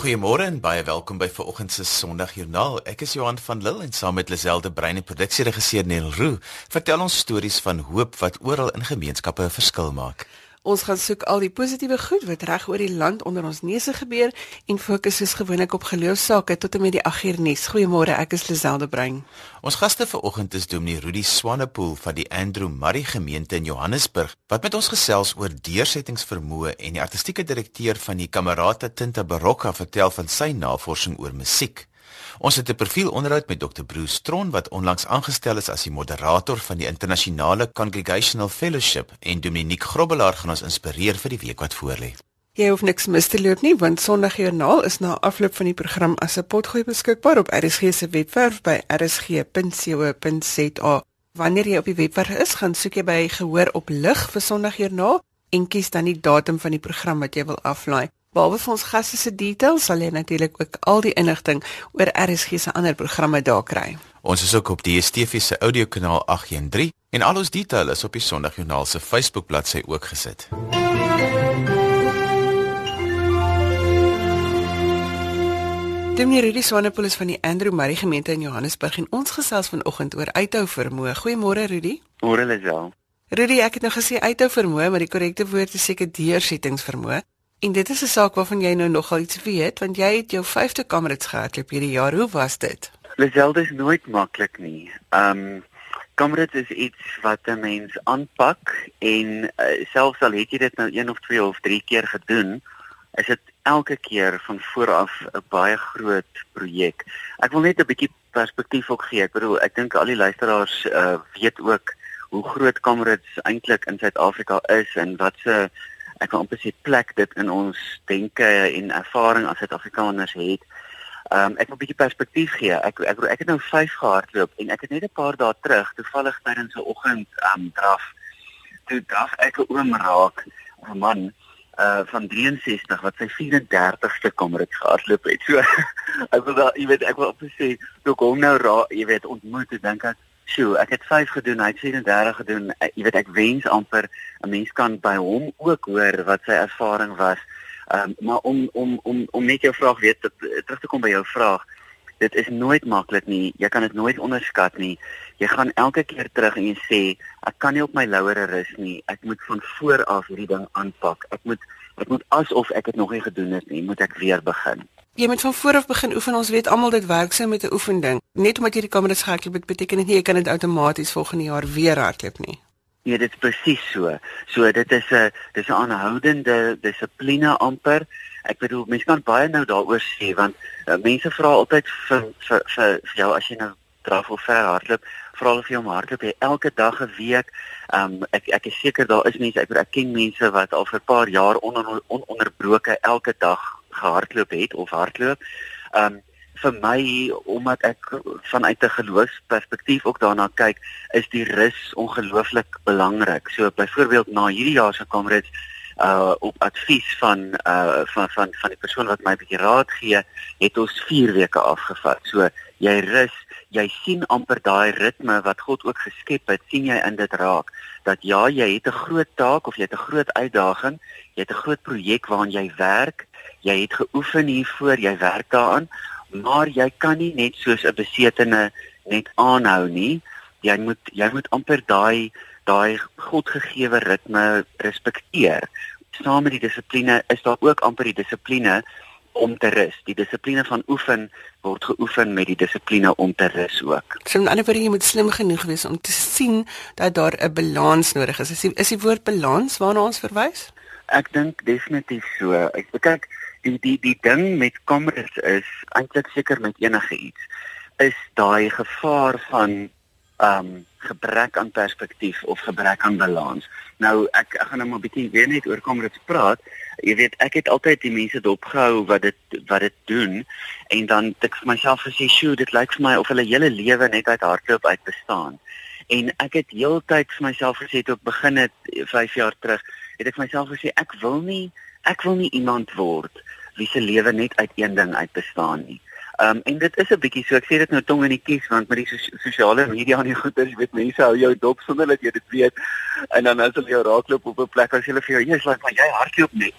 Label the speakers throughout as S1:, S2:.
S1: Goeiemôre en baie welkom by vanoggend se Sondagjoernaal. Ek is Johan van Lille en saam met Liselde Brein en produksieregisseur Nel Roo vertel ons stories van hoop wat oral in gemeenskappe 'n verskil maak.
S2: Ons gaan soek al die positiewe goed wat reg oor die land onder ons neuse gebeur en fokus soos gewoonlik op geloofsake tot en met die agternuus. Goeiemôre, ek is Liselde Brein.
S1: Ons gaste vanoggend is Dominee Rudy Swanepoel van die Andrew Murray gemeente in Johannesburg wat met ons gesels oor deursettingsvermoë en die artistieke direkteur van die Kamerata Tinta Barocca vertel van sy navorsing oor musiek. Ons het 'n profielonderhoud met Dr. Bruce Stron wat onlangs aangestel is as die moderator van die internasionale Congregational Fellowship en Dominique Grobbelaar gaan ons inspireer vir die week wat voorlê.
S2: Jy hoef niks mis te loop nie want Sondagjoernaal is na afloop van die program as 'n potgooi beskikbaar op RSG se webwerf by rsg.co.za. Wanneer jy op die webwerf is, gaan soek jy by gehoor op lig vir Sondagjoernaal en kies dan die datum van die program wat jy wil aflaai. Behalwe vir ons gaste se details sal jy natuurlik ook al die inligting oor RSG se ander programme daar kry.
S1: Ons is ook op die DSTV se audiokanaal 813 en al ons detail is op die Sondagjoernaal se Facebook bladsy ook gesit.
S2: Dominee Rudy Swanepoel is van die Andrew Murray gemeente in Johannesburg en ons gesels vanoggend oor uithou vermoë. Goeiemôre Rudy.
S3: Môre Lisel.
S2: Rudy, ek het nou gesê uithou vermoë, maar die korrekte woord is seker deursettingsvermoë. En dit is 'n saak waarvan jy nou nogal iets weet want jy het jou 5de kamerads gehardloop hierdie jaar. Hoe was dit?
S3: Liselde is nooit maklik nie. Um kamerads is iets wat 'n mens aanpak en uh, selfs al het jy dit nou een of twee of drie keer gedoen, is dit elke keer van vooraf 'n baie groot projek. Ek wil net 'n bietjie perspektief ook gee. Ek bedoel, ek dink al die luisteraars uh, weet ook hoe groot kamerads eintlik in Suid-Afrika is en wat se ek wil amper sê plek dit in ons denke en ervaring as Suid-Afrikaners het. Ehm um, ek wil 'n bietjie perspektief gee. Ek ek ek het nou 5 gehardloop en ek het net 'n paar dae terug toevallig tydens 'n oggend ehm um, draf toe draf ek 'n oom raak 'n man uh van 63 wat sy 34ste kamerit gehardloop het. So ek wil daar jy weet ek wil op sê toe kom nou raak jy weet ontmoet en dink ek Sjoe, ek het 5 gedoen, hy het 37 gedoen. Ek, jy weet ek wens amper 'n mens kan by hom ook hoor wat sy ervaring was. Ehm um, maar om om om om net jou vraag weet terug te kom by jou vraag. Dit is nooit maklik nie. Jy kan dit nooit onderskat nie. Jy gaan elke keer terug en jy sê ek kan nie op my lauwere rus nie. Ek moet van voor af hierdie ding aanpak. Ek moet ek moet asof ek dit nog nie gedoen het nie, moet ek weer begin.
S2: Jy moet van voor af begin oefen. Ons weet almal dit werk so met 'n oefending. Net omdat jy die kameras gehardloop het, beteken dit nie jy kan dit outomaties volgende jaar weer hardloop nie.
S3: Nee, dit is presies so. So dit is 'n dis 'n aanhoudende dissipline amper. Ek bedoel mense kan baie nou daaroor sê want uh, mense vra altyd vir vir vir vir jou as jy nou draf of ver hardloop, vra hulle vir jou om hardloop jy elke dag 'n week. Um ek ek is seker daar is mense ek, ek ken mense wat al vir 'n paar jaar ononderbroke on, elke dag gehardloop het of hardloop. Um vir my omdat ek vanuit 'n geloofsperspektief ook daarna kyk, is die rus ongelooflik belangrik. So byvoorbeeld na hierdie jaar se kamerads uh op advies van uh van van van die persoon wat my bietjie raad gee, het ons 4 weke afgevat. So jy rus, jy sien amper daai ritme wat God ook geskep het, sien jy in dit raak dat ja, jy het 'n groot taak of jy het 'n groot uitdaging, jy het 'n groot projek waaraan jy werk jy het geoefen hiervoor, jy werk daaraan, maar jy kan nie net soos 'n besetene net aanhou nie. Jy moet jy moet amper daai daai godgegewe ritme respekteer. Saam met die dissipline is daar ook amper die dissipline om te rus. Die dissipline van oefen word geoefen met die dissipline om te rus ook.
S2: So in 'n ander woorde jy moet slim genoeg wees om te sien dat daar 'n balans nodig is. Is die, is die woord balans waarna ons verwys?
S3: Ek dink definitief so. Ek kyk die die die ding met kameras is eintlik seker met enige iets is daai gevaar van ehm um, gebrek aan perspektief of gebrek aan balans. Nou ek ek gaan nou maar 'n bietjie weer net oor kameras praat. Jy weet ek het altyd die mense dopgehou wat dit wat dit doen en dan het ek vir myself gesê, "Sjoe, dit lyk vir my of hulle hele lewe net uit hardloop uit bestaan." En ek het heeltyd vir myself gesê toe ek begin het 5 jaar terug, het ek vir myself gesê ek wil nie ek wil nie iemand word wie se lewe net uit een ding uit bestaan nie. Ehm um, en dit is 'n bietjie so ek sê dit nou tong in die kies want met die sosiale media en die goeie jy weet mense hou jou dop sonder dat jy dit weet. En dan as hulle jou raakloop op 'n plek as hulle vir jou jy's like maar jy hardloop net.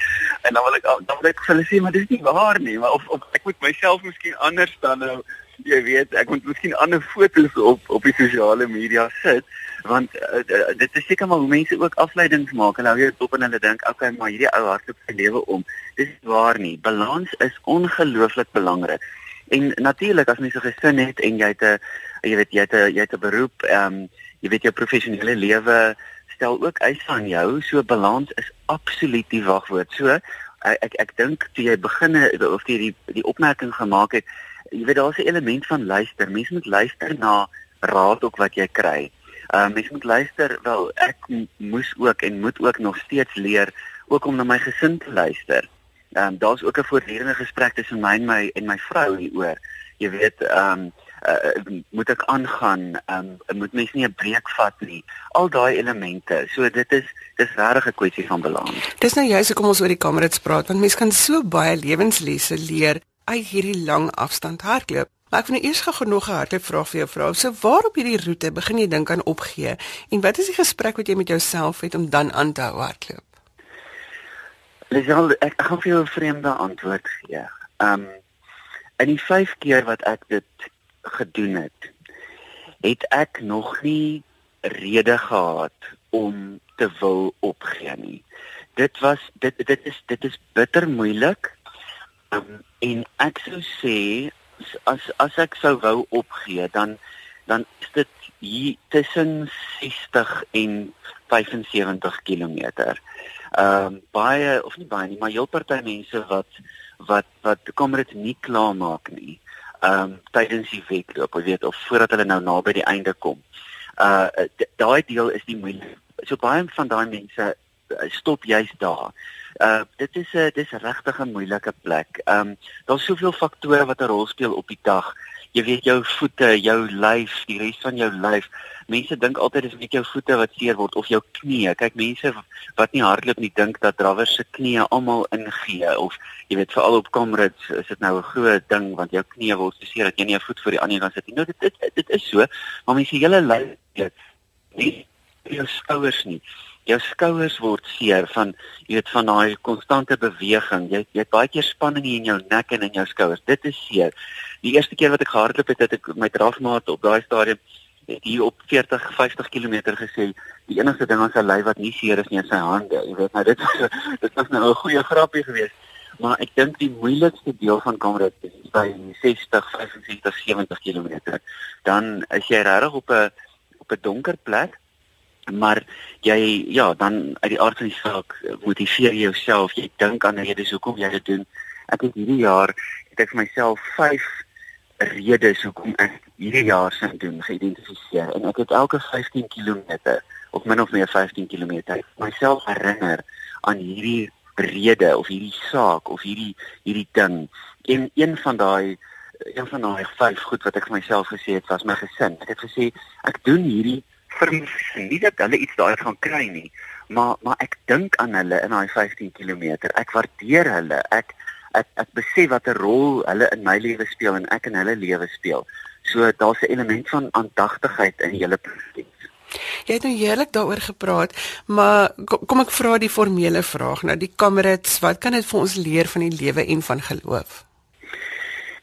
S3: En dan wil ek dan wil ek vir hulle sê maar dis nie waar nie, maar of, of ek moet myself miskien anders dan nou jy weet ek moet miskien ander fotos op op die sosiale media sit want uh, dit is seker maar hoe mense ook afleidings maak. En nou jy dop en hulle dink okay maar hierdie ou hardloop sy lewe om. Dis waar nie. Balans is ongelooflik belangrik en natuurlik as mens 'n gesin het en jy het 'n jy weet jy het 'n jy het 'n beroep ehm um, jy weet jou professionele lewe stel ook eise aan jou. So balans is absoluut die wagwoord. So ek ek, ek dink toe jy begin of jy die die opmerking gemaak het jy weet daar's 'n element van luister. Mense moet luister na raad ook wat jy kry. Ehm uh, mens moet luister, wel ek moes ook en moet ook nog steeds leer ook om na my gesin te luister. Ehm um, daar's ook 'n voortdurende gesprek tussen my en my en my vrou hieroor. Jy weet, ehm um, uh, moet ek aangaan, ehm um, moet mens nie 'n breek vat nie. Al daai elemente. So dit is dis regtig 'n kwessie van balans.
S2: Dis nou juist hoekom ons oor die kamerits praat want mens kan so baie lewenslesse leer uit hierdie lang afstand hardloop. Maar ek vind nou eers gou nog 'n hartlike vraag vir jou vrou. So waar op hierdie roete begin jy dink aan opgee en wat is die gesprek wat jy met jouself het om dan aan te hou hardloop?
S3: Dis al ek gaan vir jou 'n vreemde antwoord gee. Um in die 5 keer wat ek dit gedoen het, het ek nog nie rede gehad om te wil opgee nie. Dit was dit dit is dit is bitter moeilik. Um, en ek sou sê as as ek sou wou opgee dan dan is dit hier tussen 60 en 75 km. Ehm um, baie of nie baie nie, maar heel party mense wat wat wat kom dit nie klaar maak nie. Ehm um, tydens die wedloop, jy weet, of voordat hulle nou naby die einde kom. Uh daai deel is die moeilik. So baie van daai mense uh, stop juist daar. Uh dit is 'n dis regtig 'n moeilike plek. Um daar's soveel faktore wat 'n rol speel op die dag. Jy weet jou voete, jou lyf, die res van jou lyf. Mense dink altyd dis net jou voete wat seer word of jou knieë. Kyk, mense wat nie hardloop nie dink dat drawers se knieë almal ingee of jy weet veral op kamerads is dit nou 'n groot ding want jou knieë word so seer dat jy nie 'n voet voor die ander kan sit nie. Nou dit dit, dit is so, maar mense hele lyf nie jou skouers nie jou skouers word seer van jy weet van daai konstante beweging. Jy jy het baie keer spanning in jou nek en in jou skouers. Dit is seer. Die eerste keer wat ek gehardloop het, het ek my drafmaat op daai stadium het hier op 40 50 km gesê die enigste ding aan sy lyf wat nie seer is nie is sy hande. Jy weet nou dit dit was nou 'n goeie grappie geweest. Maar ek dink die moeilikste deel van Kamerad is by 60 65 70 km. Dan is jy regtig op 'n op 'n donker plek maar jy ja dan uit die aard van die saak motiveer jy jouself. Jy dink aan redes hoekom jy dit doen. Ek het hierdie jaar het ek vir myself 5 redes hoekom ek hierdie jaar sin doen geïdentifiseer. En ek het elke 15 km of min of meer 15 km myself herinner aan hierdie rede of hierdie saak of hierdie hierdie ding. En een van daai een van daai vyf goed wat ek vir myself gesê het was my gesin. Ek het gesê ek doen hierdie vir my nie dat hulle iets daai gaan kry nie, maar maar ek dink aan hulle in daai 15 km. Ek waardeer hulle. Ek ek ek besef watter rol hulle in my lewe speel en ek in hulle lewe speel. So daar's 'n element van aandagtigheid in julle proses.
S2: Jy het nou heerlik daaroor gepraat, maar kom, kom ek vra die formele vraag nou, die kamerits, wat kan dit vir ons leer van die lewe en van geloof?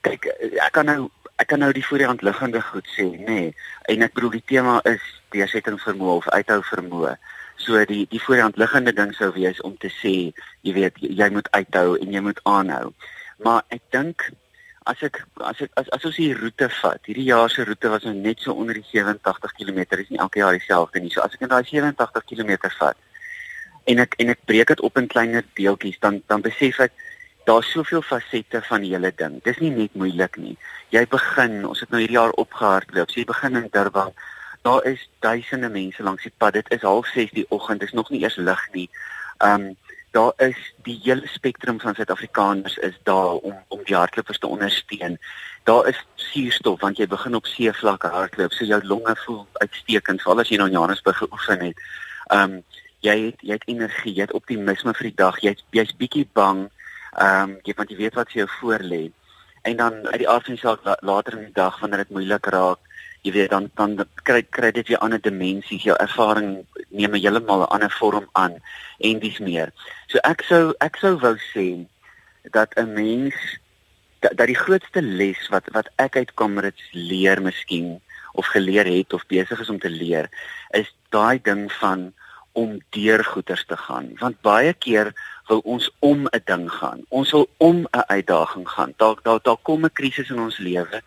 S3: Kyk, ek kan nou ek kan nou die voor die hand liggende goed sê, nê. Nee, en ek bedoel die tema is deursettingsvermoë of uithou vermoë. So die die voor die hand liggende ding sou wees om te sê, jy weet, jy moet uithou en jy moet aanhou. Maar ek dink as ek as ek as, as ons hier roete vat, hierdie jaar se roete was nou net so onder die 87 km, is nie elke jaar dieselfde nie. So as ek in daai 87 km vat en ek en ek breek dit op in kleiner deeltjies, dan dan besef ek daar's soveel fasette van die hele ding. Dis nie net moeilik nie. Jy begin, ons het nou hierdie jaar opgehardloop. So jy begin in Durban daar is duisende mense langs die pad. Dit is 06:30 die oggend. Dit is nog nie eers lig nie. Um daar is die hele spektrum van Suid-Afrikaners is daar om om die hardlopers te ondersteun. Daar is suurstof want jy begin op seevlak hardloop, so jou longe voel uitstekend, veral as jy nou in Johannesburg geoefen het. Um jy het jy het energie, jy het optimisme vir die dag. Jy's jy's bietjie bang. Um jy want jy weet wat vir jou voor lê. en dan uit die aard van die saak later in die dag wanneer dit moeilik raak jy weet dan dan kry kry dit weer ander dimensies. Jou ervaring neem heeltemal 'n ander vorm aan en dis meer. So ek sou ek sou wou sê dat 'n mens dat, dat die grootste les wat wat ek uit Comrades leer miskien of geleer het of besig is om te leer is daai ding van om deur goeters te gaan. Want baie keer wil ons om 'n ding gaan. Ons wil om 'n uitdaging gaan. Daar daar daar kom 'n krisis in ons lewe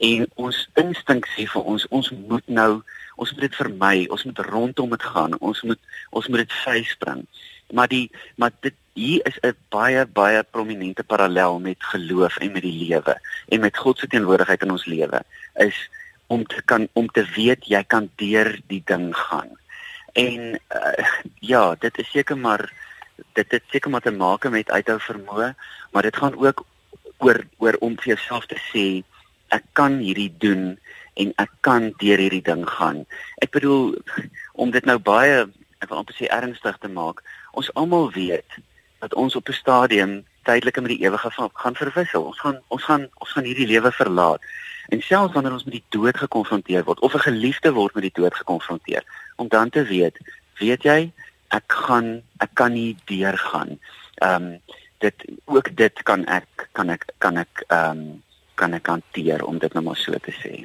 S3: en ons instink sê vir ons ons moet nou ons moet dit vermy ons moet rondom dit gaan ons moet ons moet dit vryspring maar die maar dit hier is 'n baie baie prominente parallel met geloof en met die lewe en met God se teenwoordigheid in ons lewe is om te kan om te weet jy kan deur die ding gaan. En uh, ja dit is seker maar dit het seker maar te maak met uithou vermoë maar dit gaan ook oor oor om vir jouself te sê ek kan hierdie doen en ek kan deur hierdie ding gaan. Ek bedoel om dit nou baie ek wil amper sê ernstig te maak. Ons almal weet dat ons op 'n stadium tydelik met die ewige gaan verwissel. Ons gaan ons gaan ons gaan hierdie lewe verlaat. En selfs wanneer ons met die dood gekonfronteer word of 'n geliefde word met die dood gekonfronteer, om dan te weet, weet jy, ek gaan ek kan nie deurgaan. Ehm um, dit ook dit kan ek kan ek kan ek ehm um, kan ek hanteer om dit nou maar so te sê.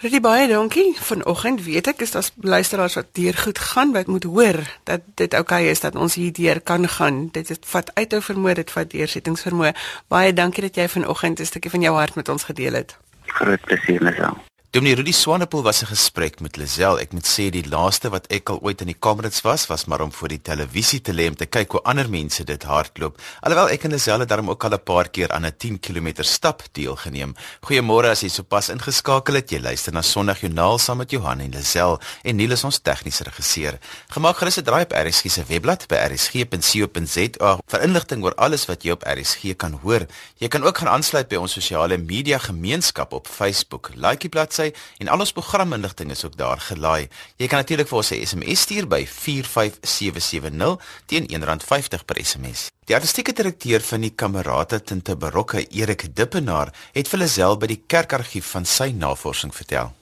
S2: Rudy baie dankie. Vanoggend weet ek is daar luisteraars wat deur goed gaan wat moet hoor dat dit oukei okay is dat ons hier deur kan gaan. Dit het vat uithou vermoë, dit vat deursettingsvermoë. Baie dankie dat jy vanoggend 'n stukkie van jou hart met ons gedeel het.
S3: Groot plesier, Lisel.
S1: Dominee Rudy Swanepoel was 'n gesprek met Lisel. Ek moet sê die laaste wat ek al ooit in die Kamerads was, was maar om voor die televisie te lê om te kyk hoe ander mense dit hardloop. Alhoewel ek en Lisel het daarom ook al 'n paar keer aan 'n 10 km stap deelgeneem. Goeiemôre as jy sopas ingeskakel het. Jy luister na Sondagjoernaal saam met Johan en Lisel en Niel is ons tegniese regisseur. Gemaak gerus 'n draai op RSG se webblad by rsg.co.za vir inligting oor alles wat jy op RSG kan hoor. Jy kan ook gaan aansluit by ons sosiale media gemeenskap op Facebook. Like die bladsy bladsy en al ons programinligting is ook daar gelaai. Jy kan natuurlik vir ons 'n SMS stuur by 45770 teen R1.50 per SMS. Die artistieke direkteur van die Kamerata Tinte Barokke, Erik Dippenaar, het vir Lisel by die kerkargief van sy navorsing vertel.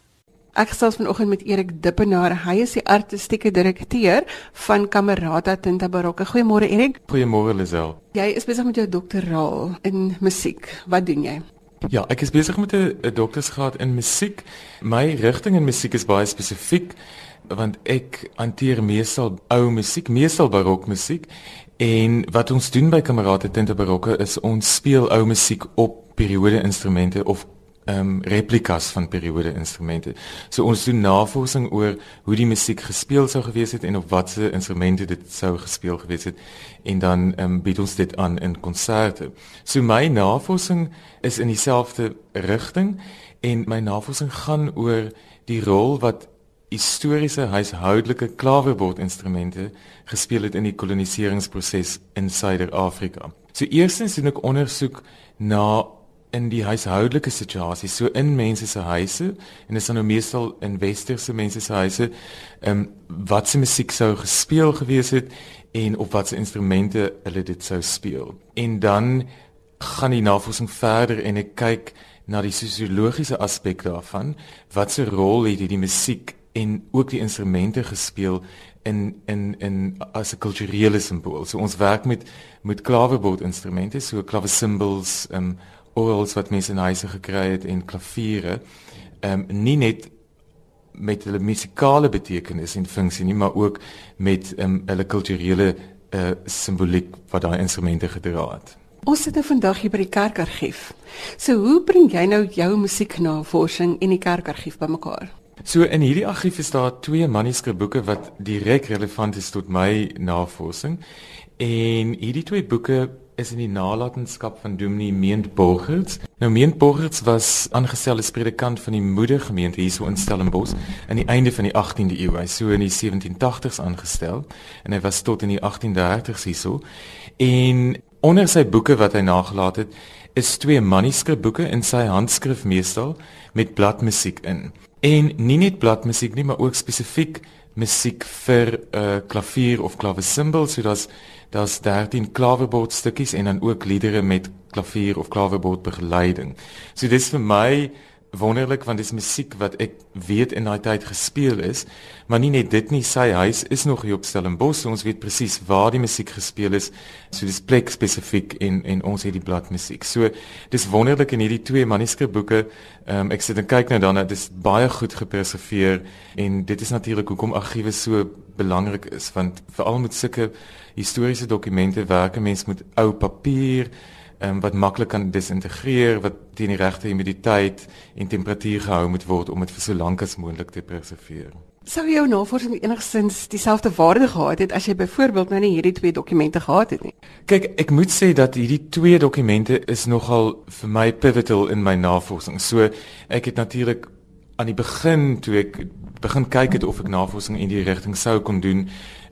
S2: Ek gesels vanoggend met Erik Dippenaar. Hy is die artistieke direkteur van Kamerata Tinte Barokke. Goeiemôre Erik.
S4: Goeiemôre Lisel.
S2: Jy is besig met jou doktoraal in musiek. Wat doen jy?
S4: Ja, ek is besig met 'n doktorsgraad in musiek. My rigting in musiek is baie spesifiek want ek hanteer meestal ou musiek, meestal barokmusiek. En wat ons doen by Kamerate Tinte Barokke is ons speel ou musiek op periode instrumente of ehm um, replikas van periode instrumente. So ons doen navorsing oor hoe die musiek gespeel sou gewees het en op watter instrumente dit sou gespeel gewees het en dan ehm um, bied ons dit aan in konserte. So my navorsing is in dieselfde rigting en my navorsing gaan oor die rol wat historiese huishoudelike klaverbordinstrumente gespeel het in die koloniseringsproses in Suider-Afrika. So eerstens doen ek ondersoek na in die huishoudelike situasie. So in mense se huise en dit is nou meestal in westerse mense se huise ehm um, wat se musiek sou gespeel gewees het en op watter instrumente hulle dit sou speel. En dan gaan die navorsing verder en ek kyk na die sosiologiese aspek daarvan wat se rol het hierdie musiek en ook die instrumente gespeel in in in as 'n kulturele simbool. So ons werk met met klaverbord instrumente so klavesimbels ehm um, orgels wat mense in huise gekry het en klaviere ehm um, nie net met hulle musikale betekenis en funksie nie maar ook met ehm um, hulle kulturele uh, simboliek wat daai instrumente gedra het.
S2: Ons sit nou vandag hier by die kerkargief. So hoe bring jy nou jou musieknavorsing en die kerkargief bymekaar?
S4: So in hierdie argief is daar twee manuskripboeke wat direk relevant is tot my navorsing. En hierdie twee boeke is in die nalatenskap van Dominee Meent Borgers. Nou Meent Borgers was aangestel as predikant van die moedergemeente hierso in Stellenbosch aan die einde van die 18de eeu. Hy so in die 1780s aangestel en hy was tot in die 1830s hierso. En onder sy boeke wat hy nagelaat het, is twee manuskripboeke in sy handskrif meestal met bladmusiek in. en nie net bladmusiek nie, maar ook spesifiek musiek vir uh, klavier of klavesimbal, so daar's daar's 13 klaverbord stukkies en dan ook liedere met klavier of klaverbord begeleiding. So dis vir my wonderlik want dis musiek wat ek weet in daai tyd gespeel is, maar nie net dit nie, sy huis is nog hier op Stellenbosch, so ons weet presies waar die musiek gespeel is. So dis plek spesifiek en en ons het die bladmusiek. So dis wonderlik in hierdie twee manuskripboeke. Ehm um, ek sit en kyk nou daarna, dis baie goed gepreserveer en dit is natuurlik hoekom argiewe so belangrik is want veral met sulke historiese dokumente werk 'n mens met ou papier um, wat maklik kan disintegreer wat teen die regte humiditeit en temperatuur gehou moet word om dit vir so lank as moontlik te preserveer.
S2: Sou jou navorsing enigstens dieselfde waarde gehad het as jy byvoorbeeld nou nie hierdie twee dokumente gehad het nie?
S4: Kyk, ek moet sê dat hierdie twee dokumente is nogal vir my pivotal in my navorsing. So ek het natuurlik aan die begin toe ek begin kyk het of ek navorsing in die rigting sou kon doen,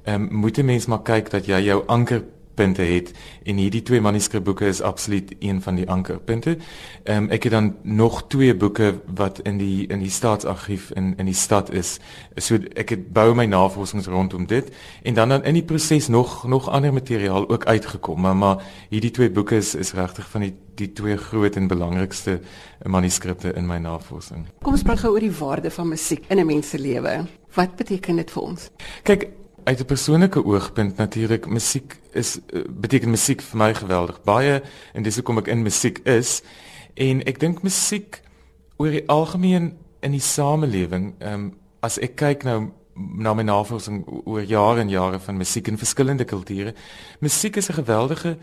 S4: ehm um, moet 'n mens maar kyk dat jy jou anker punte het en hierdie twee manuskripboeke is absoluut een van die ankerpunte. Ehm um, ek het dan nog twee boeke wat in die in die staatsargief in in die stad is. So ek het bou my navorsings rondom dit en dan dan in die proses nog nog ander materiaal ook uitgekom. Maar, maar hierdie twee boeke is is regtig van die die twee groot en belangrikste manuskripte in my navorsing.
S2: Kom ons praat gou oor die waarde van musiek in 'n mens se lewe. Wat beteken dit vir ons?
S4: Kyk, uit 'n persoonlike oogpunt natuurlik musiek is uh, beteken musiek vir my geweldig baie en dis hoekom ek in musiek is. En ek dink musiek oor die algemeen in die samelewing um, as ek kyk nou na my navorsing oor jare en jare van musiek in verskillende kulture musiek is 'n geweldige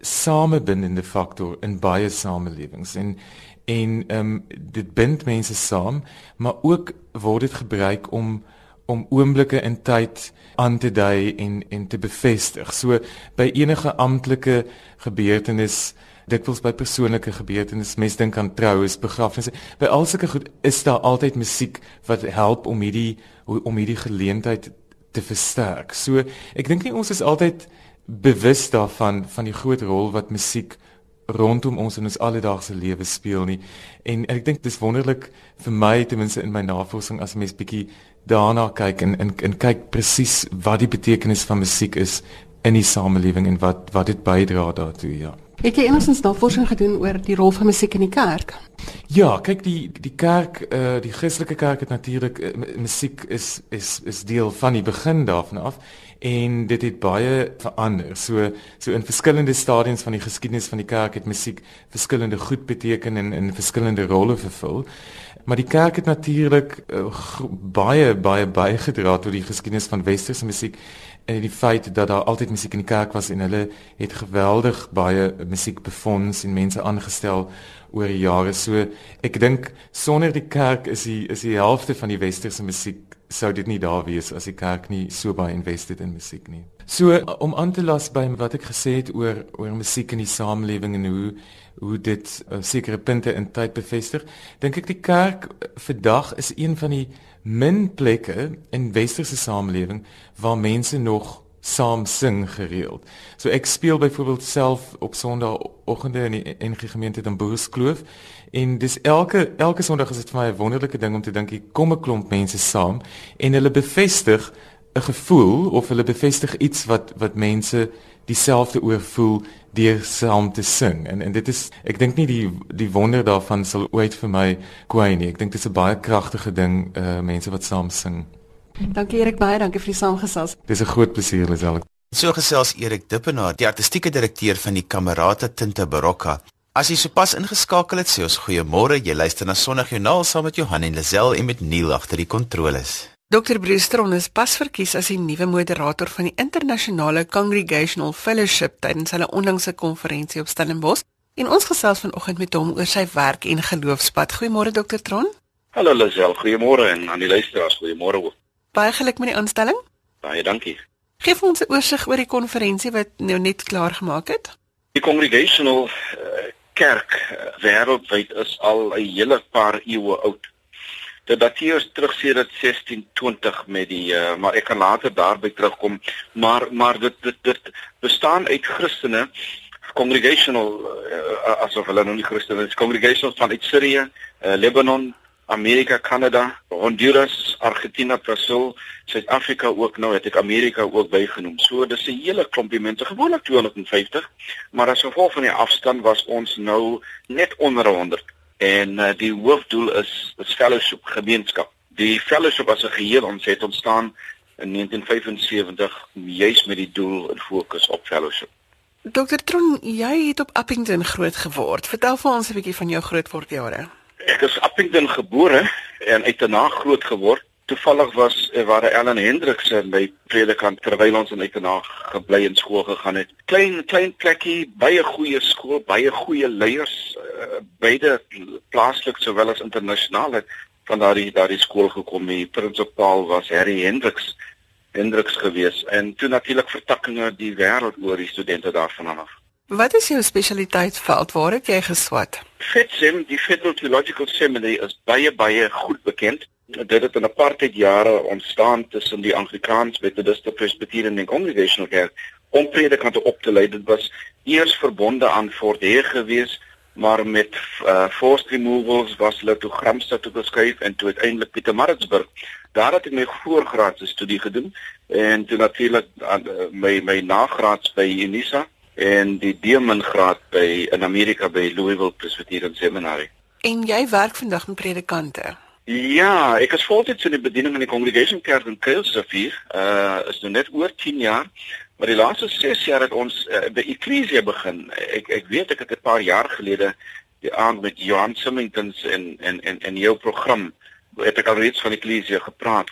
S4: samebindende faktor in baie samelewings en en ehm um, dit bind mense saam maar ook word dit gebruik om om oomblikke in tyd aan te dui en en te bevestig. So by enige amptelike gebeurtenis, dikwels by persoonlike gebeurtenisse, mens dink aan troues, begrafnisse, by al sulke goed is daar altyd musiek wat help om hierdie om hierdie geleentheid te versterk. So ek dink nie ons is altyd bewus daarvan van die groot rol wat musiek rondom ons in ons alledaagse lewe speel nie. En ek dink dis wonderlik vir my ten minste in my navorsing as mens bietjie daarna kyk en en, en kyk presies wat die betekenis van musiek is in die samelewing en wat wat dit bydra daartoe ja.
S2: Het jy enigstens navorsing gedoen oor die rol van musiek in die kerk?
S4: Ja, kyk die die kerk eh uh, die Christelike kerk het natuurlik uh, musiek is is is deel van die begin daarvan af en dit het baie verander. So so in verskillende stadiums van die geskiedenis van die kerk het musiek verskillende goed beteken en in verskillende rolle vervul. Maar die kerk het natuurlik uh, baie baie bygedra tot die geskiedenis van westerse musiek en die feit dat daar altyd musiek in die kerk was en hulle het geweldig baie musiek befonds en mense aangestel oor jare. So ek dink sonder die kerk is die is die helfte van die westerse musiek sou dit nie daar wees as die kerk nie so baie invested in musiek nie. So om aan te las by wat ek gesê het oor oor musiek in die samelewing en hoe hoe dit uh, sekere punte in tyd bevestig, dink ek die kerk vandag is een van die min plekke in westerse samelewing waar mense nog saam sing gereeld. So ek speel byvoorbeeld self op Sondagoggende in die NG gemeente in Boerskloof en dis elke elke Sondag is dit vir my 'n wonderlike ding om te dink hier kom 'n klomp mense saam en hulle bevestig 'n gevoel of hulle bevestig iets wat wat mense dieselfde oor voel deur saam te sing. En en dit is ek dink nie die die wonder daarvan sal ooit vir my kwyn nie. Ek dink dit is 'n baie kragtige ding uh mense wat saam sing.
S2: Dankie Erik baie, dankie vir die saamgesels.
S4: Dis 'n groot plesier Lisel.
S1: So gesels Erik Dippenaar, die artistieke direkteur van die Kamerate Tinte Barokka. As jy sopas ingeskakel het, sê ons goeiemôre. Jy luister na Sondagjoernaal saam met Johan en Lisel en met Neil agter die kontroles.
S2: Dr. Brewster is pas verkies as die nuwe moderator van die internasionale Congregational Fellowship tydens hulle onlangse konferensie op Stellenbosch. En ons gesels vanoggend met hom oor sy werk en geloofspad. Goeiemôre Dr. Tron.
S5: Hallo Lisel, goeiemôre en aan die luisteraars, goeiemôre ook.
S2: Baie geluk met die aanstelling.
S5: Baie dankie.
S2: Geef ons 'n oorsig oor die konferensie wat nou net klaar gemaak het.
S5: Die Congregational uh, Kerk uh, wêreldwyd is al 'n hele paar eeue oud. Dit dateer terug sedert 1620 met die uh, maar ek kan later daarby terugkom, maar maar dit dit dit bestaan uit Christene Congregational uh, asof hulle nou nie Christene is, Congregational van uit Sirië, uh, Lebanon, Amerika, Kanada, Honduras, Argentina, Brasil, Suid-Afrika ook nou het ek Amerika ook bygenoem. So dis 'n hele klompie mense, gewoonlik 250, maar as gevolg van die afstand was ons nou net onder 100. En uh, die hoofdoel is 'n fellowship gemeenskap. Die fellowship as 'n geheel ons het ontstaan in 1975 juis met die doel en fokus op fellowship.
S2: Dr. Tron, jy het op Appington groot geword. Vertel vir ons 'n bietjie van jou grootwordjare.
S5: Ek is Appington gebore en uit daarna groot geword. Toevallig was er waar Ellen Hendricks by predikant terwyl ons in Uitenaag gebly en skool gegaan het. Klein klein plekkie, baie goeie skool, baie goeie leiers, uh, beide plaaslik sowel as internasionaal van daardie daardie skool gekom. Die prinsipaal was Harry Hendricks Hendricks gewees en toe natuurlik vertakkings die wêreld oor die studente daarvan af.
S2: Wat is jou spesialiteitsveld? Waar het jy geswat?
S5: FETSEM, die Federal Theological Seminary is baie baie goed bekend. Dit het in apartheid jare ontstaan tussen die Anglikaans, Methodiste, Presbyterian en Congregational Kerk om predikante op te lei. Dit was eers verbonde aan Fort Hare gewees, maar met uh, forced removals was hulle toe Gramstad toe geskuif en toe uiteindelik Pietermaritzburg. Daar het ek my voorgraadse studie gedoen en toe natuurlik uh, my my nagraads by Unisa en die Deeman graad by in Amerika by Louisville Presbyterian Seminary.
S2: En jy werk vandag met predikante.
S5: Ja, ek is voltyds in die bediening in die Congregation Kerk in Kuilsrivier. Uh is nou net oor 10 jaar. Maar die laaste 6 jaar het ons uh, by Ecclesia begin. Ek ek weet ek het 'n paar jaar gelede die aand met Johan Simmingtons en en en en jou program het ek al reeds van Ecclesia gepraat.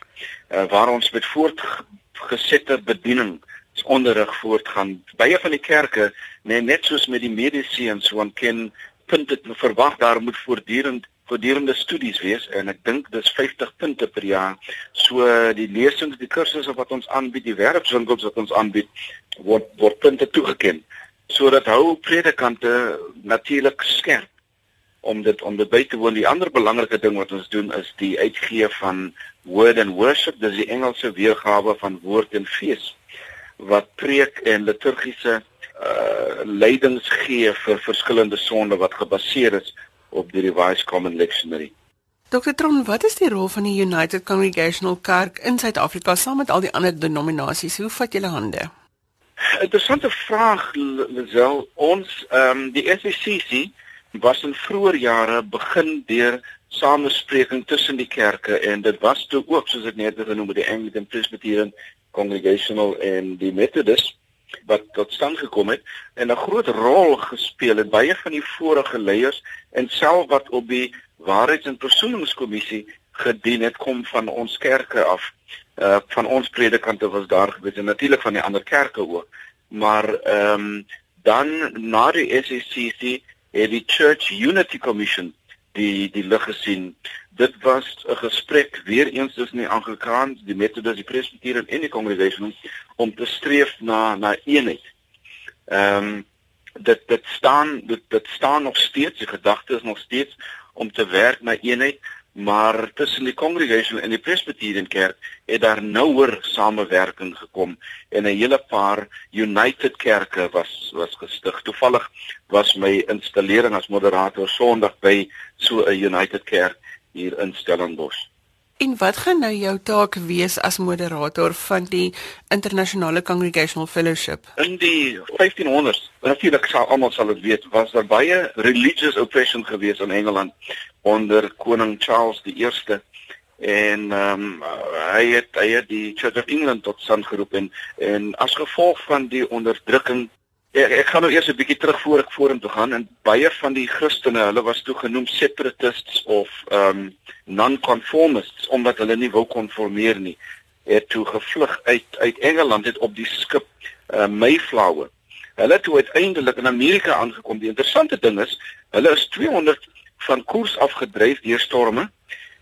S5: Uh, waar ons met voortgesette bediening onderrig voortgaan. Baie van die kerke, nee, net soos met die mediese en so aan ken punte verwag daar moet voortdurend voortdurende studies wees en ek dink dis 50 punte per jaar. So die lesings, die kursusse wat ons aanbied, die werkswinkels wat ons aanbied, word word punte toegeken. So dat hou predikante natuurlik skerp om dit om dit by te woon. Die ander belangrike ding wat ons doen is die uitgee van word and worship, dis die Engelse weergawe van woord en fees wat preek en liturgiese uh leidings gee vir verskillende sonde wat gebaseer is op die Revised Common Lectionary.
S2: Dr. Tron, wat is die rol van die United Congregational Kerk in Suid-Afrika saam met al die ander denominasies? Hoe vat julle hande?
S5: Interessante vraag, Lisel. Ons ehm um, die SCCC was in vroeë jare begin deur samespreking tussen die kerke en dit was toe ook soos ek net genoem het die Anglican Presbyterian Congregational en die Methodist wat tot stand gekom het en 'n groot rol gespeel het baie van die vorige leiers en self wat op die waarheids- en versoeningskommissie gedien het kom van ons kerke af. Uh van ons predikante was daar gewees en natuurlik van die ander kerke ook. Maar ehm um, dan na die SCCC het die Church Unity Commission die die lig gesien. Dit was 'n gesprek weer eens tussen die Anglikaans, die Methodist, die Presbyterian en die Congregation om te streef na na eenheid. Ehm um, dit dit staan dit dit staan nog steeds, die gedagte is nog steeds om te werk na eenheid, maar tussen die Congregation en die Presbyterian Kerk het daar nouer samewerking gekom en 'n hele paar United Kerke was was gestig. Toevallig was my installering as moderator Sondag by so 'n United Kerk hier in Stellenbosch.
S2: En wat gaan nou jou taak wees as moderator van die Internasionale Congregational Fellowship?
S5: In die 1500s, natuurlik sal almal sal dit weet, was daar baie religious oppression gewees in Engeland onder koning Charles I en ehm um, hy het hy het die Church of England tot stand geroep en en as gevolg van die onderdrukking ek, ek gaan nou eers 'n bietjie terug voor ek vorentoe gaan en baie van die Christene, hulle was toe genoem separatists of ehm um, non-conformists omdat hulle nie wou konformeer nie. Het toe gevlug uit uit Engeland het op die skip uh, Mayflower. Hulle het toe uiteindelik in Amerika aangekom. Die interessante ding is, hulle is 200 van koers afgedryf deur storme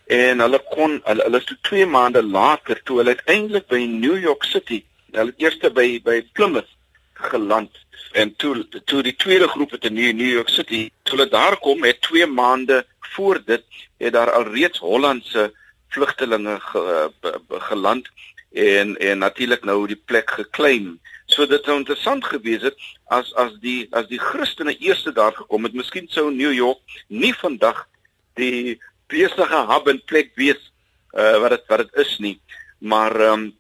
S5: en hulle kon hulle, hulle is toe 2 maande later toe hulle uiteindelik by New York City, hulle eerste by by Plymouth geland en toe toe die tweede groep het in New York City toe hulle daar kom het 2 maande voor dit het daar alreeds Hollandse vlugtelinge ge, geland en en natuurlik nou die plek geklaim. So dit sou interessant gewees het as as die as die Christene eerste daar gekom het, miskien sou New York nie vandag die besige hub en plek wees uh wat dit wat dit is nie. Maar ehm um,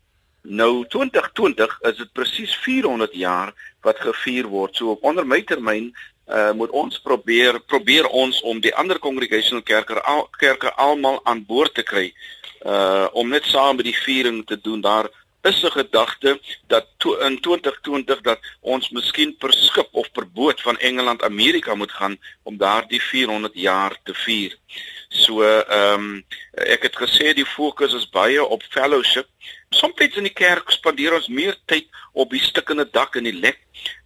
S5: nou 2020 is dit presies 400 jaar wat gevier word. So onder my termyn uh moet ons probeer probeer ons om die ander congregational kerke al kerke almal aan boord te kry uh om net saam met die viering te doen daar is 'n gedagte dat to, in 2020 dat ons miskien per skip of per boot van Engeland Amerika moet gaan om daardie 400 jaar te vier. So ehm um, ek het gesê die fokus is baie op fellowship. Soms in die kerk spandeer ons meer tyd op die stukkende dak en die lek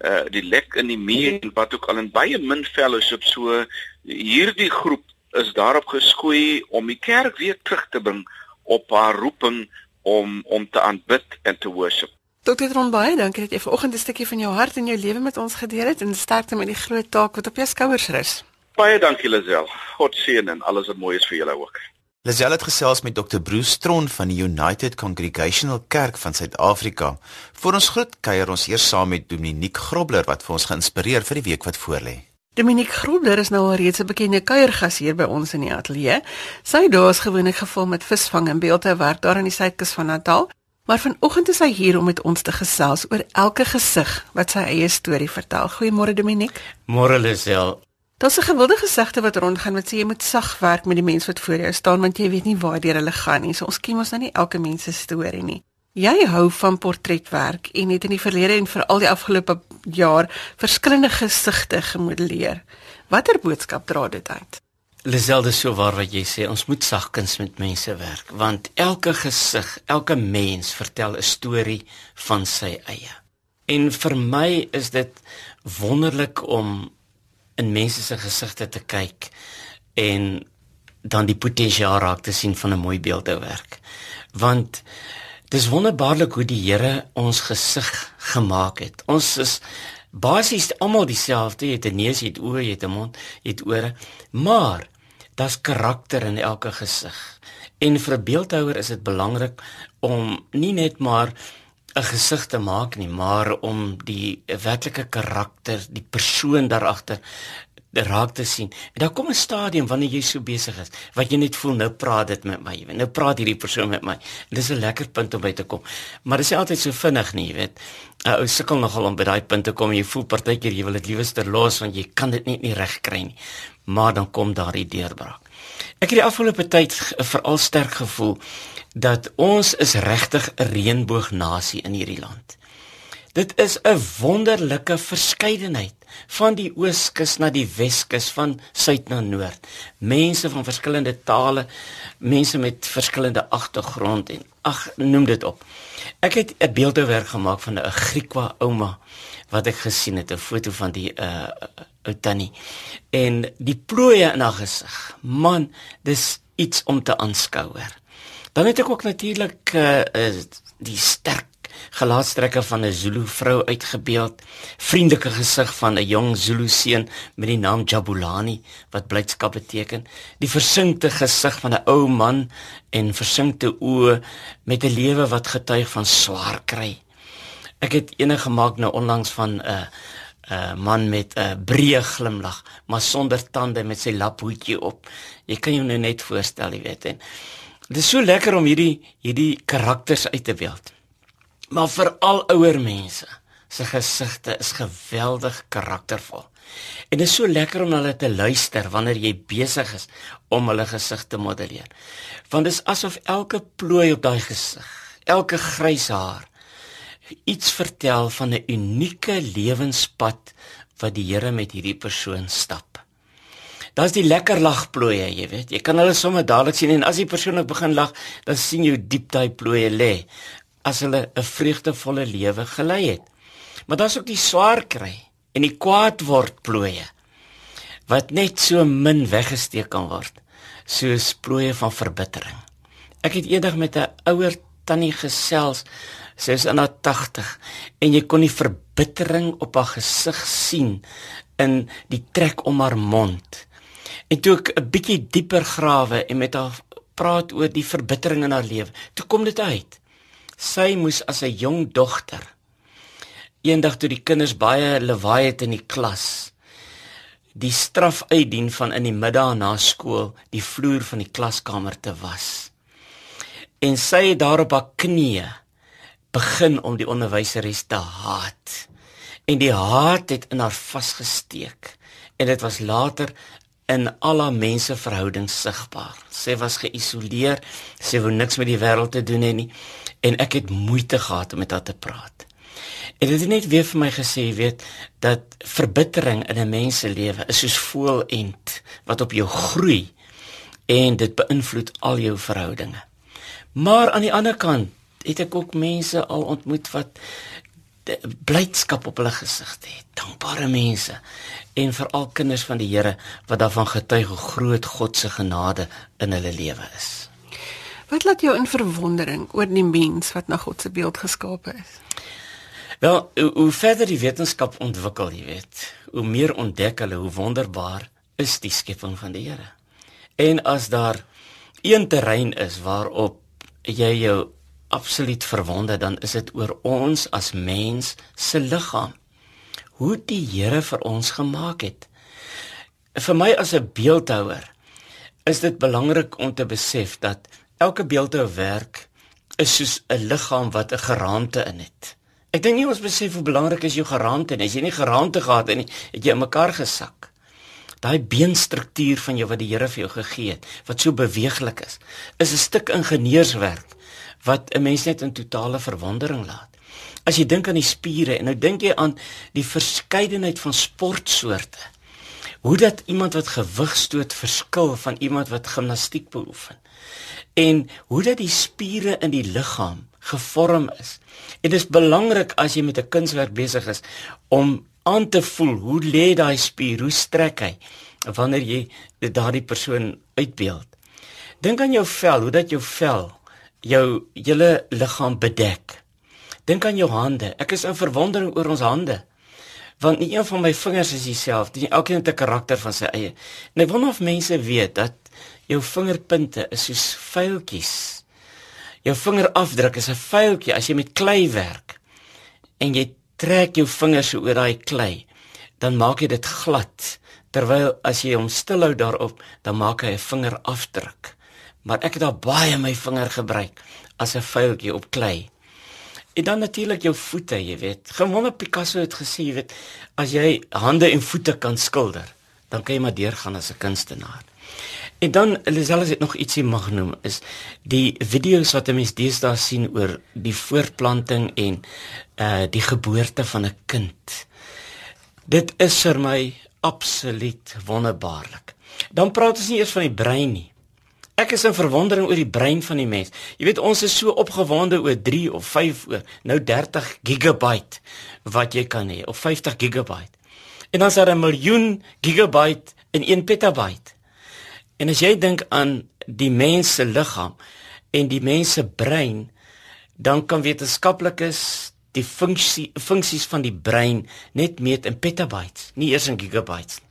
S5: uh die lek in die muur en wat ook al en baie min fellowship. So hierdie groep is daarop geskoei om die kerk weer terug te bring op haar roeping om om te aanbid en te worship.
S2: Dokter Ron baie dankie dat jy vanoggend 'n stukkie van jou hart en jou lewe met ons gedeel het en sterkte met die groot taak wat op jou skouers rus.
S5: Baie dankie Lisel. God seën en alles wat mooi is vir julle ook.
S1: Lisel het gesels met Dr Bruce Tron van die United Congregational Kerk van Suid-Afrika. Vir ons groet kuier ons eers saam met Dominique Grobler wat vir ons geïnspireer vir die week wat voorlê.
S2: Dominique Grobler is nou al reeds 'n bekende kuiergas hier by ons in die ateljee. Sy dae is gewoonlik gevul met visvang en beeldhouwerk daar aan die suidkus van Natal, maar vanoggend is hy hier om met ons te gesels oor elke gesig wat sy eie storie vertel. Goeiemôre Dominique.
S6: Môre Lisel.
S2: Daar's 'n gewilde gesegde wat rondgaan wat sê jy moet sag werk met die mens wat voor jou staan want jy weet nie waar deur hulle gaan nie. So ons ken mos nou nie elke mens se storie nie. Jy hou van portretwerk en het in die verlede en veral die afgelope jaar verskillende gesigte gemodelleer. Watter boodskap dra dit uit?
S6: Liselde so waar wat jy sê, ons moet sagkens met mense werk want elke gesig, elke mens vertel 'n storie van sy eie. En vir my is dit wonderlik om in mense se gesigte te kyk en dan die potensiaal raak te sien van 'n mooi beeldhouwerk. Want Dis wonderbaarlik hoe die Here ons gesig gemaak het. Ons is basies almal dieselfde. Jy het 'n neus, jy het oë, jy het 'n mond, jy het ore, maar daar's karakter in elke gesig. En vir 'n beeldhouer is dit belangrik om nie net maar 'n gesig te maak nie, maar om die werklike karakter, die persoon daar agter raak te sien. En daar kom 'n stadium wanneer jy so besig is, wat jy net voel nou praat dit met my. Nou praat hierdie persoon met my. En dis 'n lekker punt om by te kom. Maar dit is altyd so vinnig nie, jy weet. 'n Ou sukkel nogal om by daai punt te kom. Jy voel partykeer jy wil dit liewer los want jy kan dit net nie reg kry nie. Maar dan kom daardie deurbraak. Ek het die afgelope tyd veral sterk gevoel dat ons is regtig 'n reënboognasie in hierdie land. Dit is 'n wonderlike verskeidenheid van die ooskus na die weskus van suid na noord. Mense van verskillende tale, mense met verskillende agtergrond en ag noem dit op. Ek het 'n beeldewerk gemaak van 'n Griekwa ouma wat ek gesien het, 'n foto van die uh ou tannie en die plooie in haar gesig. Man, dis iets om te aanskou. Dan het ek ook natuurlik uh, uh die sterk gelaatstrekke van 'n Zulu vrou uitgebeeld, vriendelike gesig van 'n jong Zulu seun met die naam Jabulani wat blydskap beteken, die versinkte gesig van 'n ou man en versinkte oë met 'n lewe wat getuig van swaar kry. Ek het enige gemaak nou onlangs van 'n uh, 'n uh, man met 'n uh, breë glimlag, maar sonder tande met sy laphoedjie op. Jy kan jou nou net voorstel, jy weet. En dit is so lekker om hierdie hierdie karakters uit te beeld maar vir al ouer mense se gesigte is geweldig karaktervol. En dit is so lekker om hulle te luister wanneer jy besig is om hulle gesig te modelleer. Want dit is asof elke plooi op daai gesig, elke grys haar iets vertel van 'n unieke lewenspad wat die Here met hierdie persoon stap. Daar's die lekker lagplooie, jy weet. Jy kan hulle sommer dadelik sien en as die persoon ook begin lag, dan sien jy diep daai plooie lê as hulle 'n vreugdevolle lewe gelei het. Maar daar's ook die swaar kry en die kwaad word plooie wat net so min weggesteek kan word soos plooie van verbittering. Ek het eendag met 'n ouer tannie gesels, sy is in haar 80 en jy kon die verbittering op haar gesig sien in die trek om haar mond. En toe ek 'n bietjie dieper grawe en met haar praat oor die verbittering in haar lewe, toe kom dit uit. Sy moes as 'n jong dogter eendag toe die kinders baie lawaai het in die klas die straf uitdien van in die middag na skool die vloer van die klaskamer te was. En sy het daar op haar knieë begin om die onderwyseres te haat. En die haat het in haar vasgesteek. En dit was later in al haar menseverhoudings sigbaar. Sy was geïsoleer, sy wou niks met die wêreld te doen hê nie en ek het moeite gehad om met haar te praat. En dit het net weer vir my gesê, weet, dat verbittering in 'n mens se lewe is soos voelend wat op jou groei en dit beïnvloed al jou verhoudinge. Maar aan die ander kant het ek ook mense al ontmoet wat blydskap op hulle gesigte het. Dankbare mense en veral kinders van die Here wat daarvan getuig hoe groot God se genade in hulle lewe is.
S2: Wat laat jou in verwondering oor die mens wat na God se beeld geskape is?
S6: Wel, hoe, hoe verder die wetenskap ontwikkel, jy weet, hoe meer ontdek hulle hoe wonderbaar is die skepping van die Here. En as daar een terrein is waarop jy jou absoluut verwonder, dan is dit oor ons as mens se liggaam. Hoe die Here vir ons gemaak het. Vir my as 'n beeldhouer is dit belangrik om te besef dat elke beeldhouwerk is soos 'n liggaam wat 'n geraamte in het. Ek dink nie ons besef hoe belangrik is jou geraamte nie. As jy nie geraamte gehad het nie, het jy in mekaar gesak. Daai beenstruktuur van jou wat die Here vir jou gegee het, wat so beweeglik is, is 'n stuk ingenieurswerk wat 'n mens net in totale verwondering laat. As jy dink aan die spiere en nou dink jy aan die verskeidenheid van sportsoorte. Hoe dat iemand wat gewig stoot verskil van iemand wat gimnastiek beoefen. En hoe dat die spiere in die liggaam gevorm is. En dit is belangrik as jy met 'n kunswerk besig is om aan te voel hoe lê daai spier, hoe strek hy wanneer jy daardie persoon uitbeeld. Dink aan jou vel, hoe dat jou vel jou hele liggaam bedek. Dink aan jou hande. Ek is in verwondering oor ons hande. Want nie een van my vingers is dieselfde nie. Elkeen het 'n karakter van sy eie. En ek wonder of mense weet dat jou vingerpunte is soos vuiltjies. Jou vingerafdruk is 'n vuiltjie as jy met klei werk en jy trek jou vingers so oor daai klei, dan maak jy dit glad. Terwyl as jy hom stilhou daarop, dan maak hy 'n vingerafdruk maar ek het daar baie my vinger gebruik as 'n vuiltjie op klei. En dan natuurlik jou voete, jy weet. Gewone Picasso het gesê, jy weet, as jy hande en voete kan skilder, dan kan jy maar deurgaan as 'n kunstenaar. En dan Lisel het nog ietsie mag noem is die video's wat 'n mens deesdae sien oor die voortplanting en uh die geboorte van 'n kind. Dit is vir my absoluut wonderbaarlik. Dan praat ons nie eers van die brein nie. Ek is in verwondering oor die brein van die mens. Jy weet ons is so opgewonde oor 3 of 5 oor nou 30 gigabyte wat jy kan hê of 50 gigabyte. En dan is daar 'n miljoen gigabyte in 1 petabyte. En as jy dink aan die mens se liggaam en die mens se brein, dan kan wetenskaplikes die funksie funksies van die brein net meet in petabytes, nie eers in gigabytes nie.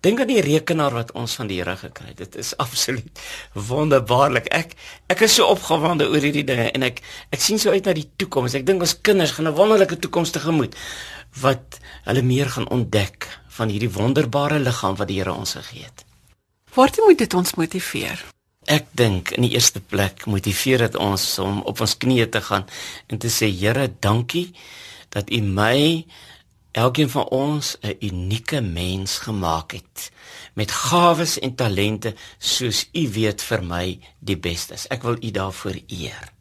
S6: Dink aan die rekenaar wat ons van die Here gekry het. Dit is absoluut wonderbaarlik. Ek ek is so opgewonde oor hierdie dinge en ek ek sien so uit na die toekoms. Ek dink ons kinders gaan 'n wonderlike toekoms tegemoet wat hulle meer gaan ontdek van hierdie wonderbare liggaam wat die Here ons gegee het.
S2: Waartoe moet dit ons motiveer?
S6: Ek dink in die eerste plek motiveer dit ons om op ons knieë te gaan en te sê Here, dankie dat U my elkeen van ons 'n unieke mens gemaak het met gawes en talente soos u weet vir my die beste is. Ek wil u daarvoor eer.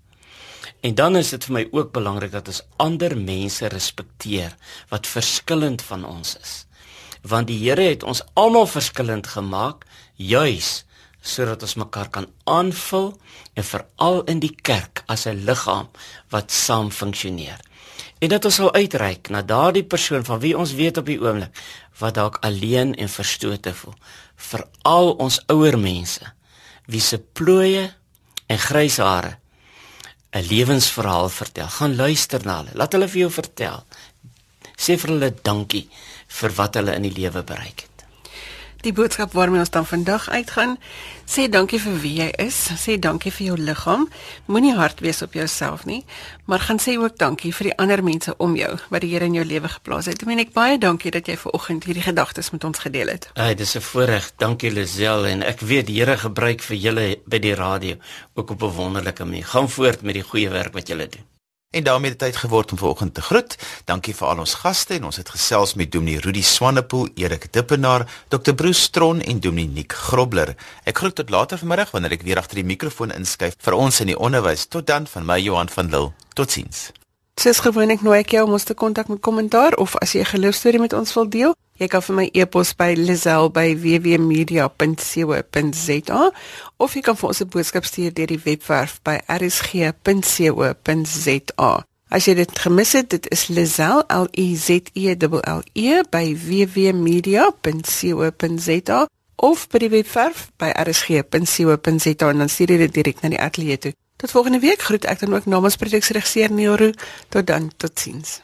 S6: En dan is dit vir my ook belangrik dat ons ander mense respekteer wat verskillend van ons is. Want die Here het ons almal verskillend gemaak juis sodat ons mekaar kan aanvul en veral in die kerk as 'n liggaam wat saam funksioneer en dat ons sal uitreik na daardie persoon van wie ons weet op die oomblik wat dalk alleen en verstote voel. Vir al ons ouer mense wie se plooie en grys hare 'n lewensverhaal vertel. Gaan luister na hulle. Laat hulle vir jou vertel. Sê vir hulle dankie vir wat hulle in die lewe bereik het
S2: Die boodskap waarmee ons dan vandag uitgaan, sê dankie vir wie jy is, sê dankie vir jou liggaam. Moenie hard wees op jouself nie, maar gaan sê ook dankie vir die ander mense om jou wat die Here in jou lewe geplaas het. Ek meen ek baie dankie dat jy ver oggend hierdie gedagtes met ons gedeel het.
S6: Ai, dis 'n voorreg. Dankie Lisel en ek weet die Here gebruik vir julle by die radio ook op 'n wonderlike manier. Gaan voort met die goeie werk wat julle doen.
S1: En daarmee het tyd geword om vanoggend te groet. Dankie vir al ons gaste en ons het gesels met Dominee Rudi Swanepoel, Erik Dippenaar, Dr. Bruce Stron en Dominee Nick Grobler. Ek groet tot later vanmiddag wanneer ek weer agter die mikrofoon inskuif vir ons in die onderwys. Tot dan van my Johan van Lille. Totsiens.
S2: Soos gewoonlik nooi ek jou om ons te kontak met kommentaar of as jy 'n geloostorie met ons wil deel. Jy kan vir my e-pos by lizel@wwmedia.co.za of jy kan vir ons 'n boodskap stuur deur die webwerf by rsg.co.za. As jy dit gemis het, dit is lizel l i z e l l e by wwmedia.co.za of by die webwerf by rsg.co.za en dan stuur jy dit direk na die ateljee toe. Tot volgende week groet ek dan ook namens produksieregisseur Neil Roo. Tot dan, totsiens.